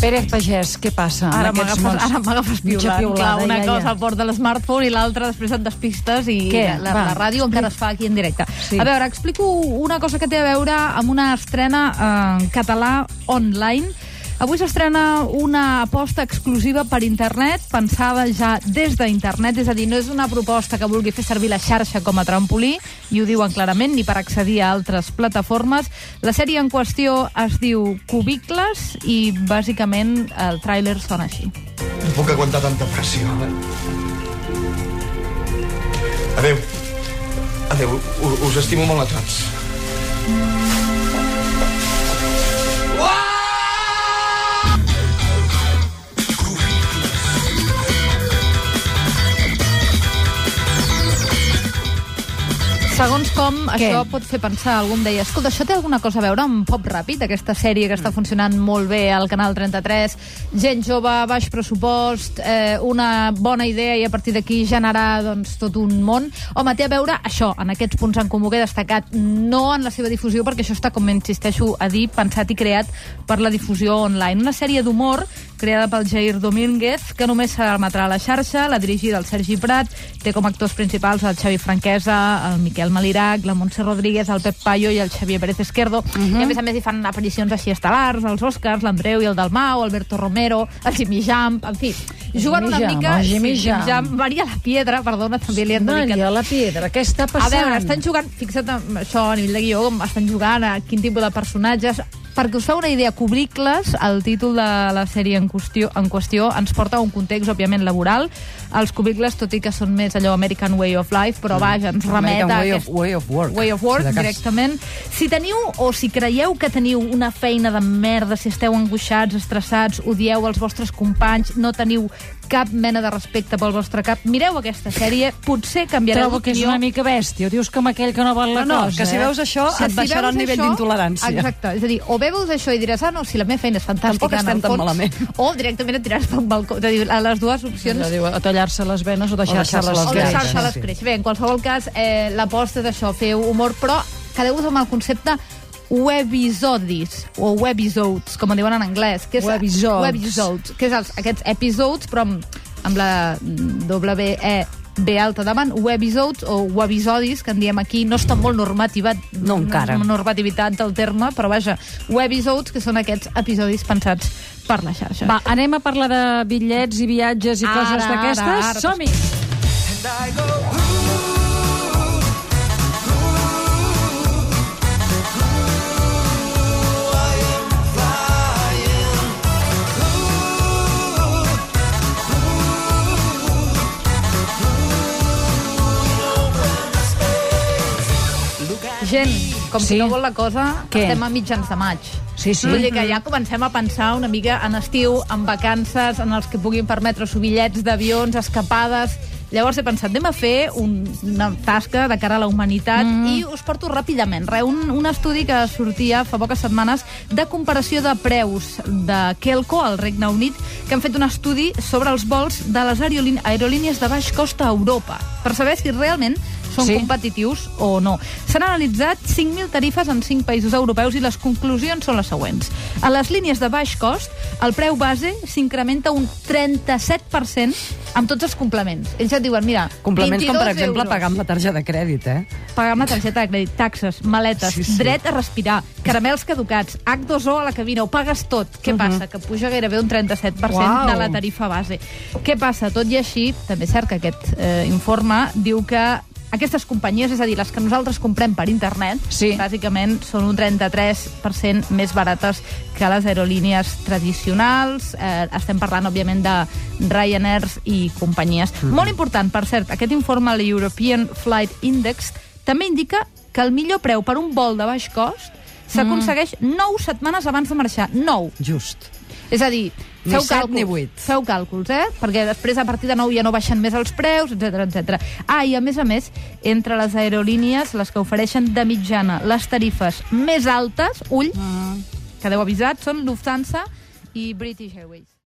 Pérez Pagès, què passa Ara en aquests m'agafes mons? ara m'agafes piulant. piulada, Clar, una ja, cosa ja. al port de l'smartphone i l'altra després et despistes i Què? la, Va, la ràdio encara es fa aquí en directe. Sí. A veure, explico una cosa que té a veure amb una estrena eh, en català online. Avui s'estrena una aposta exclusiva per internet, pensada ja des d'internet, és a dir, no és una proposta que vulgui fer servir la xarxa com a trampolí, i ho diuen clarament, ni per accedir a altres plataformes. La sèrie en qüestió es diu Cubicles i, bàsicament, el tràiler sona així. No puc aguantar tanta pressió. Adéu. Adéu. Us estimo molt a tots. Segons com, Què? això pot fer pensar, algú em deia, escolta, això té alguna cosa a veure amb Pop Ràpid, aquesta sèrie que està funcionant molt bé al Canal 33, gent jove, baix pressupost, eh, una bona idea i a partir d'aquí generar doncs, tot un món. Home, té a veure això, en aquests punts en comú que he destacat, no en la seva difusió, perquè això està, com insisteixo a dir, pensat i creat per la difusió online. Una sèrie d'humor creada pel Jair Domínguez, que només s'emetrà a la xarxa, la dirigida el Sergi Prat, té com a actors principals el Xavi Franquesa, el Miquel Malirac, la Montse Rodríguez, el Pep Payo i el Xavier Pérez Esquerdo. Uh -huh. I a més a més hi fan aparicions així estel·lars, els Oscars, l'Andreu i el Dalmau, Alberto Romero, el Jimmy Jump, en fi, juguen una Jam, mica... el Jimmy sí, Jam. Maria la Piedra, perdona, també li han dedicat Maria la Piedra, què està a passant? veure, estan jugant, fixa't en això a nivell de guió, estan jugant a quin tipus de personatges. Perquè us feu una idea, Cubicles, el títol de la sèrie en qüestió, en qüestió ens porta a un context, òbviament, laboral. Els cubicles, tot i que són més allò American Way of Life, però vaja, ens remet American a way aquest... of- way of work, Way of work, si directament. Si teniu o si creieu que teniu una feina de merda, si esteu angoixats, estressats, odieu els vostres companys, no teniu cap mena de respecte pel vostre cap, mireu aquesta sèrie, potser canviareu Trobo que és d'opinió. una mica bèstia. Dius com aquell que no vol la No, no, cosa. que si eh? veus això et Si baixarà el nivell d'intolerància. Exacte, és a dir, o bé veus això i diràs, ah, no, si la meva feina és fantàstica Tampoc en estem el tan fons, malament. o directament et tiraràs un balcó. És a dir, a les dues opcions Allò diu, a tallar-se les venes o deixar-se deixar-se les les o venes. deixar-se-les sí. créixer. Bé, en qualsevol cas, eh, l'aposta és això, fer humor, però quedeu-vos amb el concepte webisodis, o webisodes, com en diuen en anglès. Que és, Webisodes. Webisodes, que és els, aquests episodes, però amb, amb la W E B alta davant, webisodes o webisodis, que en diem aquí, no està molt normativat, No encara. normativitat del terme, però vaja, webisodes, que són aquests episodis pensats per la xarxa. Va, anem a parlar de bitllets i viatges i Ara, coses ara, d'aquestes. ara. Som-hi! Gent, com Sí. si no vol la cosa, Què? estem a mitjans de maig. Sí, sí. Vull dir que ja comencem a pensar una mica en estiu, en vacances, en els que puguin permetre subillets d'avions, escapades... Llavors he pensat, anem a fer un, una tasca de cara a la humanitat mm. i us porto ràpidament. Re, un, un estudi que sortia fa poques setmanes de comparació de preus de Kelco al Regne Unit, que han fet un estudi sobre els vols de les aerolín- aerolínies de baix cost a Europa, per saber si realment són Sí. competitius o no. S'han analitzat 5.000 tarifes en 5 països europeus i les conclusions són les següents. A les línies de baix cost, el preu base s'incrementa un 37% amb tots els complements. Ells et diuen, mira, Complements com, per 22 exemple, euros. pagar amb la targeta de crèdit, eh? Pagar amb la targeta de crèdit, taxes, maletes, Sí, sí, dret a respirar, caramels caducats, H2O a la cabina, ho pagues tot. Què uh -huh. passa? Que puja gairebé un 37% Uau. de la tarifa base. Què passa? Tot i així, també és cert que aquest eh, informe diu que aquestes companyies, és a dir, les que nosaltres comprem per internet, Sí. bàsicament són un 33% més barates que les aerolínies tradicionals. Eh, estem parlant, òbviament, de Ryanair i companyies. Mm -hmm. Molt important, per cert, aquest informe, el European Flight Index, també indica que el millor preu per un vol de baix cost s'aconsegueix mm. 9 setmanes abans de marxar. 9. Just. És a dir, Ni feu càlculs, ni vuit. feu càlculs, eh? Perquè després, a partir de 9, ja no baixen més els preus, etc etc. Ah, i a més a més, entre les aerolínies, les que ofereixen de mitjana les tarifes més altes, ull, Ah. quedeu avisats, són Lufthansa i British Airways.